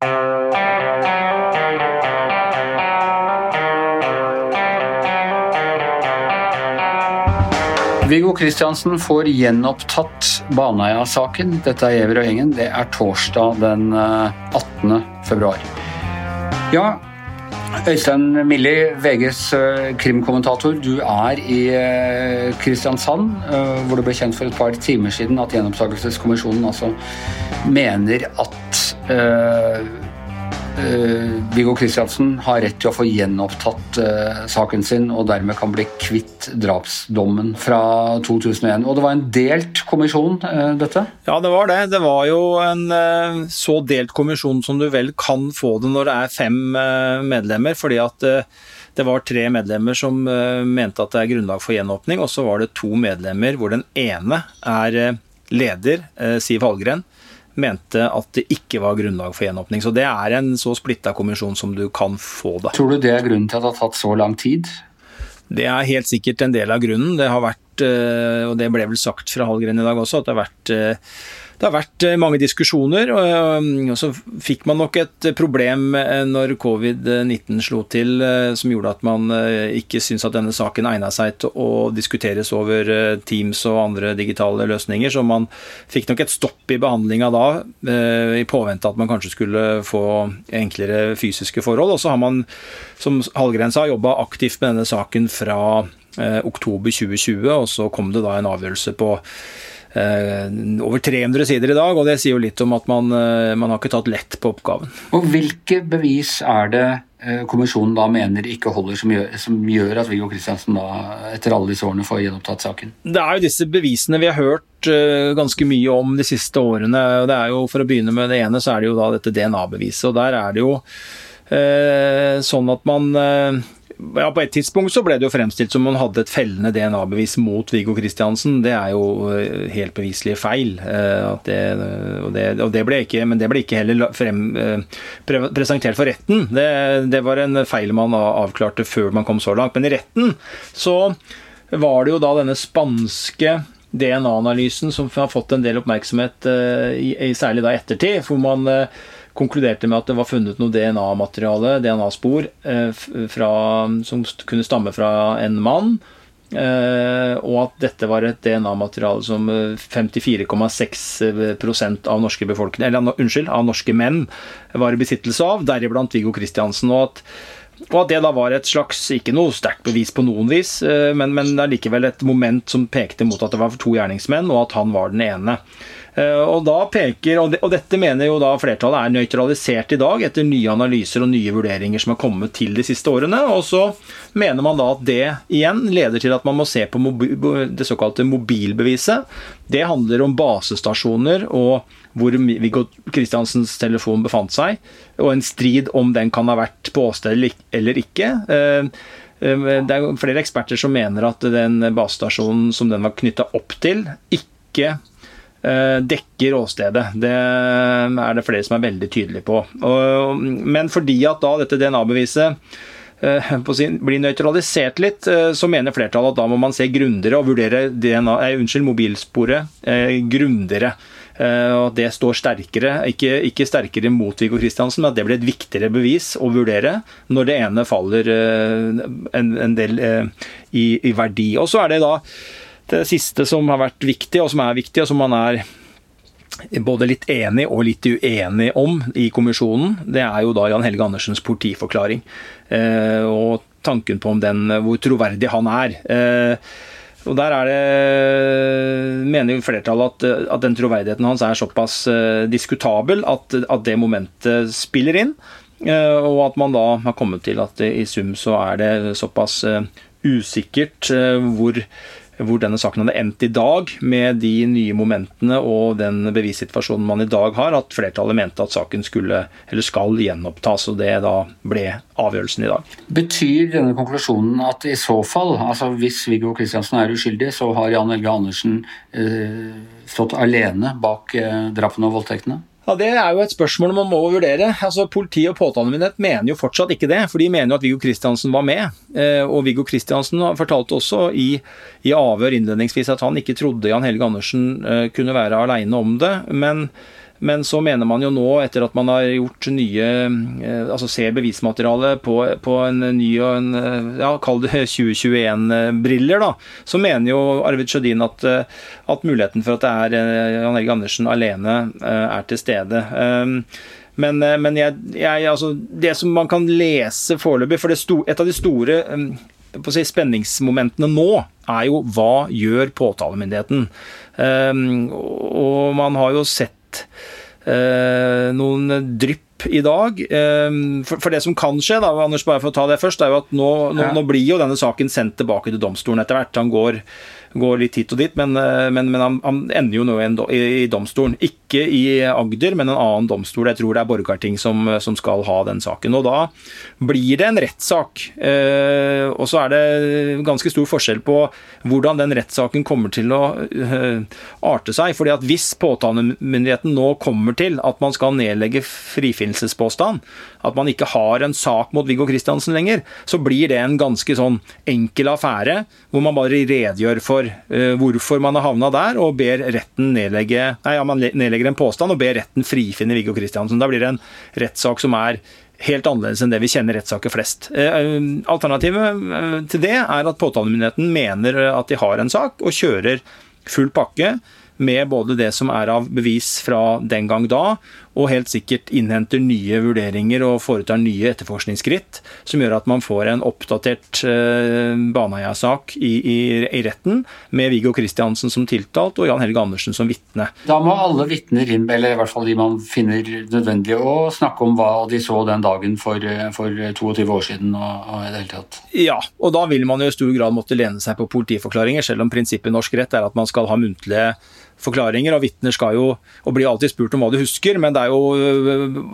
Viggo Kristiansen får gjenopptatt Baneheia-saken. Dette er Giæver og gjengen. Det er torsdag den 18. Eh, februar. Ja, Øystein Milli, VGs eh, krimkommentator. Du er i eh, Kristiansand, hvor det ble kjent for et par timer siden at Gjenopptakelseskommisjonen altså mener at Viggo Kristiansen har rett til å få gjenopptatt uh, saken sin og dermed kan bli kvitt drapsdommen fra 2001. Og det var en delt kommisjon, dette? Ja, det var det. Det var jo en så delt kommisjon som du vel kan få det når det er fem medlemmer. fordi at det var tre medlemmer som mente at det er grunnlag for gjenåpning, og så var det to medlemmer hvor den ene er leder, Siv Hallgren mente at det ikke var grunnlag for gjenåpning. Så det er en så splitta kommisjon som du kan få det. Tror du det er grunnen til at det har tatt så lang tid? Det er helt sikkert en del av grunnen. Det har vært, eh, og det ble vel sagt fra Hallgren i dag også, at det har vært eh, det har vært eh, mange diskusjoner, og så fikk man nok et problem når covid-19 slo til, som gjorde at man ikke syntes at denne saken egna seg til å diskuteres over Teams og andre digitale løsninger. Så man fikk nok et stopp i behandlinga da, i påvente at man kanskje skulle få enklere fysiske forhold. Og så har man, som Hallgren sa, jobba aktivt med denne saken fra oktober 2020, og så kom det da en avgjørelse på Eh, over 300 sider i dag, og det sier jo litt om at man, eh, man har ikke tatt lett på oppgaven. Og Hvilke bevis er det eh, kommisjonen da mener ikke holder, som gjør, som gjør at Viggo Kristiansen da etter alle disse årene får gjenopptatt saken? Det er jo disse bevisene vi har hørt ganske mye om de siste årene. og det er jo For å begynne med det ene, så er det jo da dette DNA-beviset. og Der er det jo eh, sånn at man eh, ja, På et tidspunkt så ble det jo fremstilt som om man hadde et fellende DNA-bevis mot Viggo Kristiansen. Det er jo eh, helt beviselig feil. Eh, det, og, det, og det, ble ikke, men det ble ikke heller frem, eh, presentert for retten. Det, det var en feil man avklarte før man kom så langt. Men i retten så var det jo da denne spanske DNA-analysen som har fått en del oppmerksomhet, særlig da ettertid. hvor man konkluderte med at det var funnet noe DNA-materiale, DNA-spor, eh, som kunne stamme fra en mann. Eh, og at dette var et DNA-materiale som 54,6 eh, av norske befolkning, eller unnskyld, av norske menn var i besittelse av, deriblant Viggo Kristiansen. Og at, og at det da var et slags, ikke noe sterkt bevis på noen vis, men, men allikevel et moment som pekte mot at det var to gjerningsmenn, og at han var den ene. Eh, og, da peker, og, dette mener jo da flertallet er nøytralisert i dag etter nye analyser og nye vurderinger som har kommet til de siste årene. Og så mener man da at det igjen leder til at man må se på det såkalte mobilbeviset. Det handler om basestasjoner og hvor Viggo Kristiansens telefon befant seg, og en strid om den kan ha vært på åstedet eller ikke. Eh, eh, det er flere eksperter som mener at den basestasjonen som den var knytta opp til, ikke dekker åstedet. Det er det flere som er veldig tydelige på. Men fordi at da dette DNA-beviset eh, blir nøytralisert litt, eh, så mener flertallet at da må man se grundigere og vurdere DNA, unnskyld, mobilsporet grundigere. Og det står sterkere, ikke, ikke sterkere mot Viggo Kristiansen, men at det blir et viktigere bevis å vurdere når det ene faller en, en del i, i verdi. Og så er det da det siste som har vært viktig, og som er viktig, og som man er både litt enig og litt uenig om i kommisjonen, det er jo da Jan Helge Andersens politiforklaring. Eh, og tanken på om den, hvor troverdig han er. Eh, og der er det, mener jo flertallet at, at, den troverdigheten hans er såpass eh, diskutabel at, at, det momentet spiller inn. Eh, og at man da har kommet til at i sum så er det såpass eh, usikkert eh, hvor hvor denne saken hadde endt i dag, med de nye momentene og den bevissituasjonen man i dag har, at flertallet mente at saken skulle, eller skal gjenopptas. Og det da ble avgjørelsen i dag. Betyr denne konklusjonen at i så fall, altså hvis Viggo Kristiansen er uskyldig, så har Jan Helge Andersen eh, stått alene bak eh, drapene og voldtektene? Ja, Det er jo et spørsmål man må vurdere. Altså, Politi og påtalemyndighet mener jo fortsatt ikke det, for de mener jo at Viggo Kristiansen var med. Eh, og Viggo Kristiansen fortalte også i, i avhør innledningsvis at han ikke trodde Jan Helge Andersen eh, kunne være aleine om det. Men Men så mener man jo nå, etter at man har gjort nye eh, Altså ser bevismaterialet på, på en ny og en eh, Ja, kall det 2021-briller, da. Så mener jo Arvid Sjødin at, eh, at, muligheten for at det er Jan Helge Andersen alene er til stede. Ehm, men, men jeg, jeg, altså, det som man kan lese foreløpig For sto, et av de store ehm, si, spenningsmomentene nå er jo hva gjør påtalemyndigheten? Um, og man har jo sett eh, noen drypp i dag. Eh, for, det som kan skje, da, Anders, bare for å ta det først, er jo at nå, nå, nå blir jo denne saken sendt tilbake til domstolen etter hvert. Han går går litt hit og dit, men, eh, men, men han, han, ender jo nå i, i, domstolen. Ikke i Agder, men en annen domstol. Jeg tror det er Borgarting som, som skal ha den saken. Og da blir det en rettssak. Eh, og så er det ganske stor forskjell på hvordan den rettssaken kommer til å eh, arte seg. fordi at hvis påtalemyndigheten nå kommer til at man skal nedlegge frifinnelsespåstand, at man ikke har en sak mot Viggo Kristiansen lenger, så blir det en ganske sånn enkel affære, hvor man bare redegjør for uh, hvorfor man har havna der, og ber retten nedlegge Nei, ja, man nedlegger en påstand og ber retten frifinne Viggo Kristiansen. Da blir det en rettssak som er helt annerledes enn det vi kjenner rettssaker flest. Eh, alternativet eh, til det er at påtalemyndigheten mener at de har en sak, og kjører full pakke med både det som er av bevis fra den gang da, og helt sikkert innhenter nye vurderinger og foretar nye etterforskningsskritt, som gjør at man får en oppdatert eh, Baneheia-sak i, i, i, retten, med Viggo Kristiansen som tiltalt og Jan Helge Andersen som vitne. Da må alle vitner inn, eller i hvert fall de man finner nødvendig å snakke om hva de så den dagen for, for 22 år siden. Og, og i det hele tatt. Ja, og da vil man jo i stor grad måtte lene seg på politiforklaringer, selv om prinsippet i norsk rett er at man skal ha muntlige forklaringer, og vitner skal jo og blir alltid spurt om hva du husker, men det er jo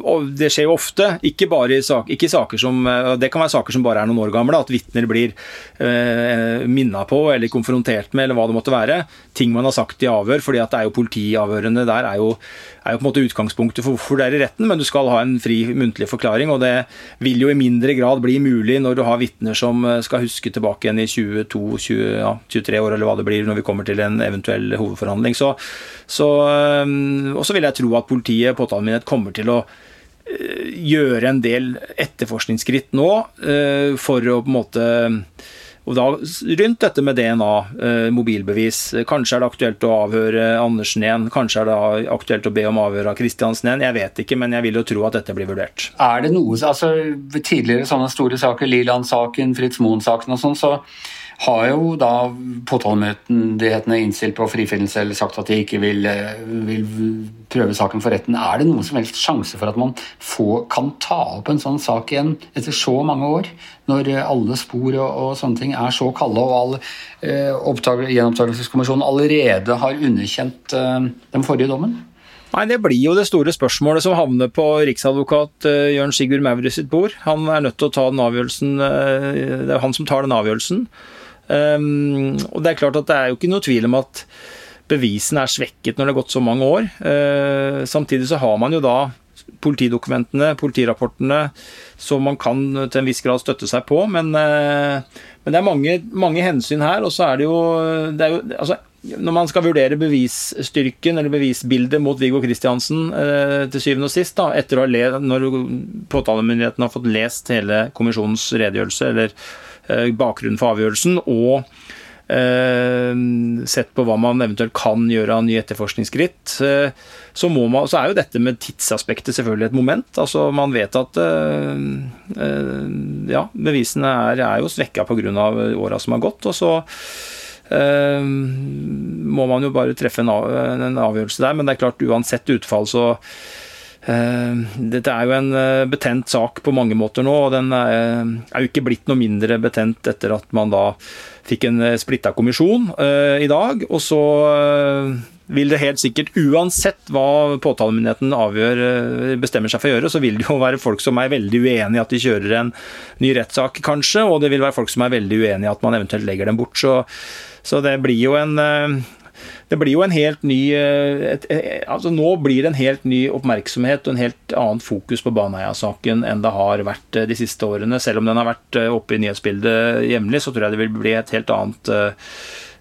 og Det skjer jo ofte, ikke bare i sak, ikke saker som Det kan være saker som bare er noen år gamle, at vitner blir eh, minna på eller konfrontert med, eller hva det måtte være. Ting man har sagt i avhør, fordi at det er jo politiavhørene der er jo, er jo på en måte utgangspunktet for hvorfor det er i retten, men du skal ha en fri muntlig forklaring, og det vil jo i mindre grad bli mulig når du har vitner som skal huske tilbake igjen i 22-23 ja, år, eller hva det blir, når vi kommer til en eventuell hovedforhandling. Så så, eh, og så vil jeg tro at politiet, påtalemyndighet, kommer til å eh, gjøre en del etterforskningsskritt nå eh, for å på en måte og da Rundt dette med DNA, mobilbevis. Kanskje er det aktuelt å avhøre Andersen igjen. Kanskje er det aktuelt å be om avhør av Kristiansen igjen. Jeg vet ikke, men jeg vil jo tro at dette blir vurdert. Er det noe, altså Tidligere sånne store saker, Liland-saken, Fritz Moen-saken og sånn, så har jo da påtalemyndighetene innstilt på frifinnelse eller sagt at de ikke vil, eh, vil, prøve saken for retten. Er det noen som helst sjanse for at man får, kan ta opp en sånn sak igjen etter så mange år? Når eh, alle spor og, og sånne ting er så kalde, og all eh, gjenopptakelseskommisjonen allerede har underkjent eh, den forrige dommen? Nei, Det blir jo det store spørsmålet som havner på riksadvokat uh, Jørn Sigurd Maurud sitt bord. Han er nødt til å ta den avgjørelsen, det er han som tar den avgjørelsen. Um, og det er klart at det er jo ikke noe tvil om at bevisene er svekket når det har gått så mange år. Uh, samtidig så har man jo da politidokumentene, politirapportene, som man kan til en viss grad støtte seg på. Men, uh, men det er mange, mange, hensyn her. Og så er det jo, det er jo altså, når man skal vurdere bevisstyrken eller bevisbildet mot Viggo Kristiansen uh, til syvende og sist, da, etter å ha le, når påtalemyndigheten har fått lest hele kommisjonens redegjørelse eller Eh, bakgrunnen for avgjørelsen, og eh, sett på hva man eventuelt kan gjøre av nye etterforskningsskritt, eh, så, man, så, er jo dette med tidsaspektet selvfølgelig et moment. Altså Man vet at ja, bevisene er, er jo svekka pga. åra som har gått. og så må man jo bare treffe en, avgjørelse der, men det er klart uansett utfall så Eh, dette er jo en eh, betent sak på mange måter nå, og den er jo ikke blitt noe mindre betent etter at man da fikk en eh, splitta kommisjon i dag. Og så vil det helt sikkert, uansett hva påtalemyndigheten avgjør, bestemmer seg for å gjøre, så vil det jo være folk som er veldig uenig i at de kjører en ny rettssak, kanskje, og det vil være folk som er veldig uenig i at man eventuelt legger dem bort. Så, så det blir jo en det blir jo en helt ny eh, et, et, altså Nå blir det en helt ny oppmerksomhet og en helt annet fokus på Baneheia-saken enn det har vært eh, de siste årene. Selv om den har vært eh, oppe i nyhetsbildet jevnlig, så tror jeg det vil bli et helt annet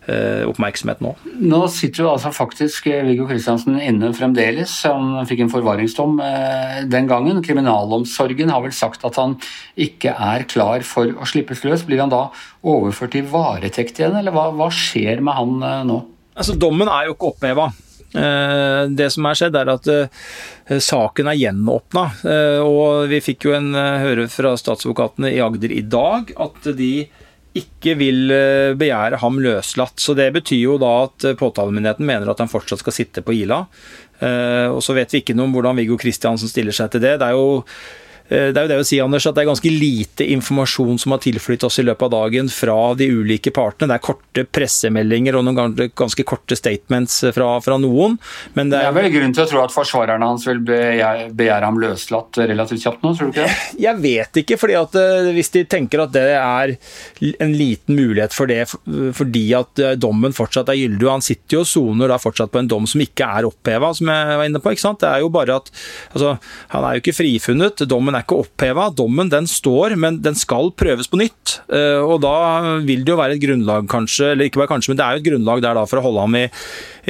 Eh, oppmerksomhet nå. Nå sitter jo altså faktisk eh, Viggo Kristiansen inne fremdeles. Han fikk en forvaringsdom eh, den gangen. Kriminalomsorgen har vel sagt at han ikke er klar for å slippes løs. Blir han da overført i varetekt igjen, eller hva, hva skjer med han nå? Altså, Dommen er jo ikke oppheva. Det som er skjedd, er at saken er gjenåpna. Og vi fikk jo en høre fra statsadvokatene i Agder i dag at de ikke vil eh, begjære ham løslatt. Så Det betyr jo da at eh, påtalemyndigheten mener at han fortsatt skal sitte på Ila. Eh, og Så vet vi ikke noe om hvordan Viggo Kristiansen stiller seg til det. Det er jo Eh, det er jo det å si, Anders, at det er ganske lite informasjon som har tilflytt oss i løpet av dagen fra de ulike partene. Det er korte pressemeldinger og noen ganske korte statements fra, fra noen. Men det er, det er vel grunn til å tro at forsvarerne hans vil begjære ham løslatt relativt kjapt nå, tror du ikke det? Jeg vet ikke, fordi at eh, hvis de tenker at det er en liten mulighet for det fordi at eh, dommen fortsatt er gyldig, og han sitter jo og soner da fortsatt på en dom som ikke er oppheva, som jeg var inne på. ikke sant? Det er jo bare at altså, Han er jo ikke frifunnet. Dommen er ikke oppheva. Dommen den står, men den skal prøves på nytt. Eh, og da vil det jo være et grunnlag, kanskje, eller ikke bare kanskje, men det er jo et grunnlag der da for å holde ham i,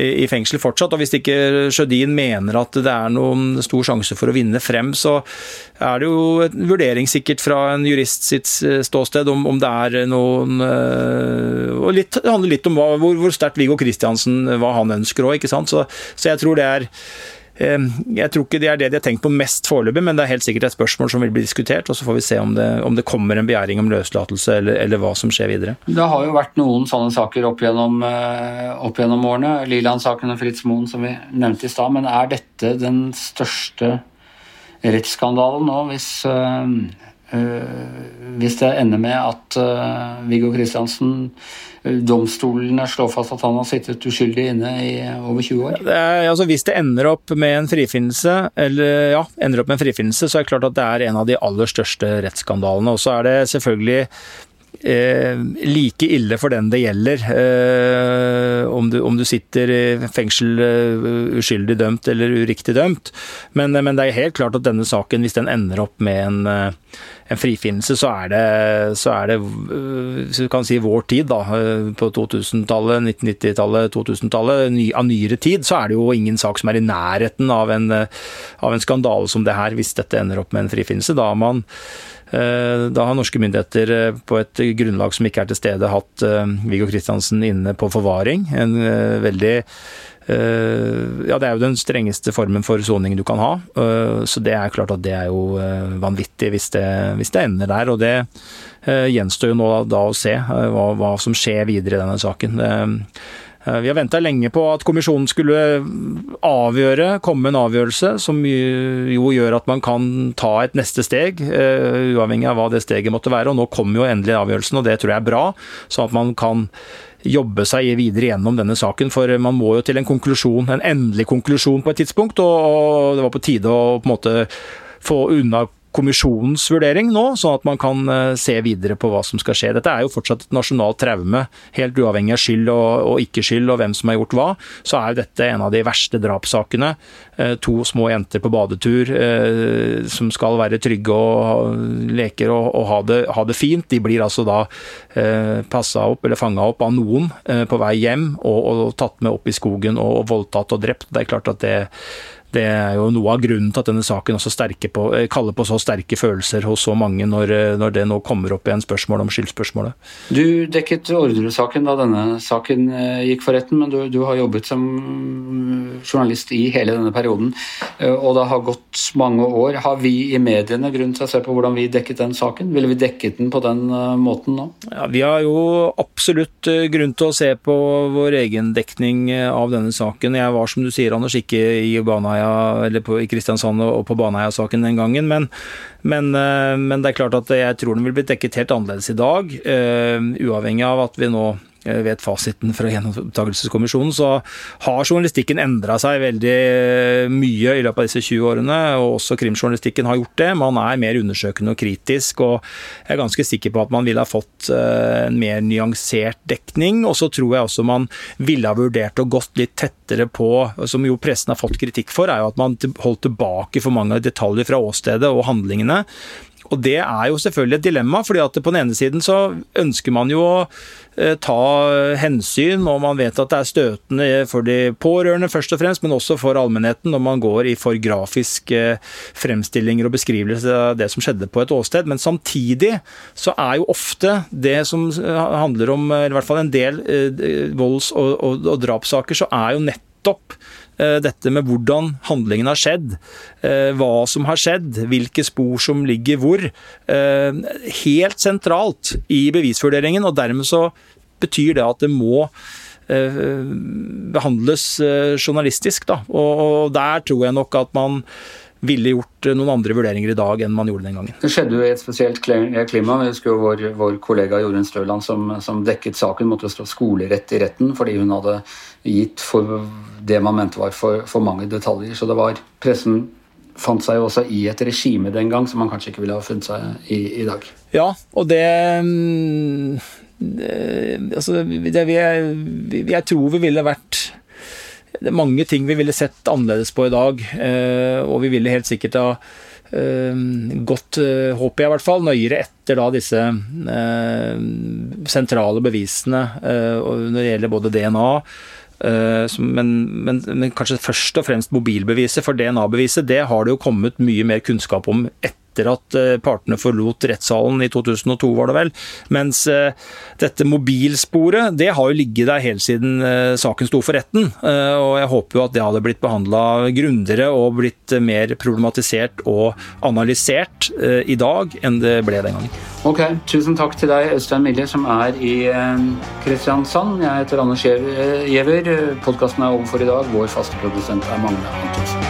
i fengsel fortsatt. Og hvis ikke Sjødin mener at det er noen stor sjanse for å vinne frem, så er det jo en vurdering sikkert fra en jurist sitt ståsted om, om det er noen eh, Og litt, det handler litt om hva, hvor, hvor sterkt Viggo Kristiansen, hva han ønsker òg, ikke sant. Så, så jeg tror det er jeg tror ikke det er det de har tenkt på mest foreløpig, men det er helt sikkert et spørsmål som vil bli diskutert. og Så får vi se om det, om det kommer en begjæring om løslatelse, eller, eller, hva som skjer videre. Det har jo vært noen sånne saker opp gjennom, eh, opp gjennom årene. Liland-saken og Fritz Moen som vi nevnte i stad. Men er dette den største rettsskandalen nå, hvis, øh, hvis det ender med at uh, Viggo Kristiansen domstolene slår fast at han har sittet uskyldig inne i over 20 år? Det er, altså, hvis det ender opp med en frifinnelse, eller ja, ender opp med en frifinnelse, så er det klart at det er en av de aller største rettsskandalene. Og så er det selvfølgelig Eh, like ille for den det gjelder. Eh, om, du, om, du, sitter i fengsel uh, uskyldig dømt eller uriktig dømt. Men, men, det er helt klart at denne saken, hvis den ender opp med en, en frifinnelse, så er det, så er det hvis du kan si vår tid, da, på 2000-tallet, 1990-tallet, 2000-tallet, ny, av nyere tid, så er det jo ingen sak som er i nærheten av en, av en skandale som det her, hvis dette ender opp med en frifinnelse. Da har man Eh, da har norske myndigheter eh, på et grunnlag som ikke er til stede, hatt eh, Viggo Kristiansen inne på forvaring. En veldig ja, Det er jo den strengeste formen for soning du kan ha. Så det er klart at det er jo vanvittig hvis det, hvis det ender der. Og det gjenstår jo nå da å se hva, hva som skjer videre i denne saken. Eh, vi har venta lenge på at kommisjonen skulle avgjøre, komme med en avgjørelse som jo gjør at man kan ta et neste steg, eh, uavhengig av hva det steget måtte være. Og nå kommer jo endelig avgjørelsen, og det tror jeg er bra. Sånn at man kan jobbe seg videre gjennom denne saken. For man må jo til en konklusjon, en endelig konklusjon på et tidspunkt, og det var på tide å på en måte få unna kommisjonens vurdering nå, sånn at man kan eh, se videre på hva som skal skje. Dette er jo fortsatt et nasjonalt traume, helt uavhengig av skyld og, og ikke skyld og hvem som har gjort hva. Så er jo dette en av de verste drapssakene. Eh, to små jenter på badetur eh, som skal være trygge og leker og, og ha, det, ha, det, fint. De blir altså da passa opp eller fanga opp av noen på vei hjem og, og, tatt med opp i skogen og, og voldtatt og drept. Det er klart at det det er jo noe av grunnen til at denne saken også på, eh, kaller på så sterke følelser hos så mange, når, eh, når det nå kommer opp i en spørsmål om skyldspørsmålet. Du dekket Orderud-saken da denne saken eh, gikk for retten, men du, du, har jobbet som journalist i hele denne perioden, og det har gått mange år. Har vi i mediene grunn til å se på hvordan vi dekket den saken? Ville vi dekket den på den måten nå? Ja, Vi har jo absolutt grunn til å se på vår egen dekning av denne saken. Jeg var, som du sier, Anders, ikke i Baneheia Baneheia, eller på, i Kristiansand og på Baneheia-saken den gangen. Men, men, eh, men, det er klart at jeg tror den vil bli dekket helt annerledes i dag. Uh, uavhengig av at vi nå Eh, vet fasiten fra Gjenopptakelseskommisjonen, så har journalistikken endra seg veldig mye i løpet av disse 20 årene. Og også krimjournalistikken har gjort det. Man er mer undersøkende og kritisk. Og jeg er ganske sikker på at man ville ha fått eh, en mer nyansert dekning. Og så tror jeg også man ville ha vurdert og gått litt tettere på, som jo pressen har fått kritikk for, er jo at man holdt tilbake for mange detaljer fra åstedet og handlingene. Og det er jo selvfølgelig et dilemma, fordi at på den ene siden så ønsker man jo å eh, ta hensyn, og man vet at det er støtende for de pårørende først og fremst, men også for allmennheten når man går i for grafiske fremstillinger og beskrivelser av det som skjedde på et åsted. Men samtidig så er jo ofte det som handler om, i hvert fall en del eh, volds- og, og, og drapssaker, så er jo nettopp Eh, dette med hvordan handlingen har skjedd, eh, hva som har skjedd, hvilke spor som ligger hvor, eh, helt sentralt i bevisvurderingen. og Dermed så betyr det at det må behandles journalistisk. Da. Og der tror jeg nok at man ville gjort noen andre vurderinger i dag enn man gjorde den gangen. Det skjedde jo i et spesielt klima. Jeg husker jo vår, vår kollega Jorunn Støland som, som, dekket saken, måtte stå skolerett i retten fordi hun hadde gitt for det man mente var for, for mange detaljer. Så det var Pressen fant seg jo også i et regime den gang som man kanskje ikke ville ha funnet seg i i dag. Ja, og det, mm, altså, det, jeg, jeg tror vi ville vært det er mange ting vi ville sett annerledes på i dag. Eh, og vi ville helt sikkert ha eh, gått, eh, håper jeg i hvert fall, nøyere etter da disse sentrale bevisene når det gjelder både DNA men, men, men, kanskje først og fremst mobilbeviset. For DNA-beviset det har det jo kommet mye mer kunnskap om etter etter at eh, partene forlot rettssalen i 2002, var det vel. Mens eh, dette mobilsporet det har jo ligget der helt siden eh, saken sto for retten. Og jeg håper jo at det hadde blitt behandla grundigere og blitt mer problematisert og analysert i dag enn det ble den gangen. Ok, Tusen takk til deg, Øystein Milje, som er i Kristiansand. Jeg heter Anders Giæver. Podkasten er over for i dag. Vår faste produsent er Magne Antonsen.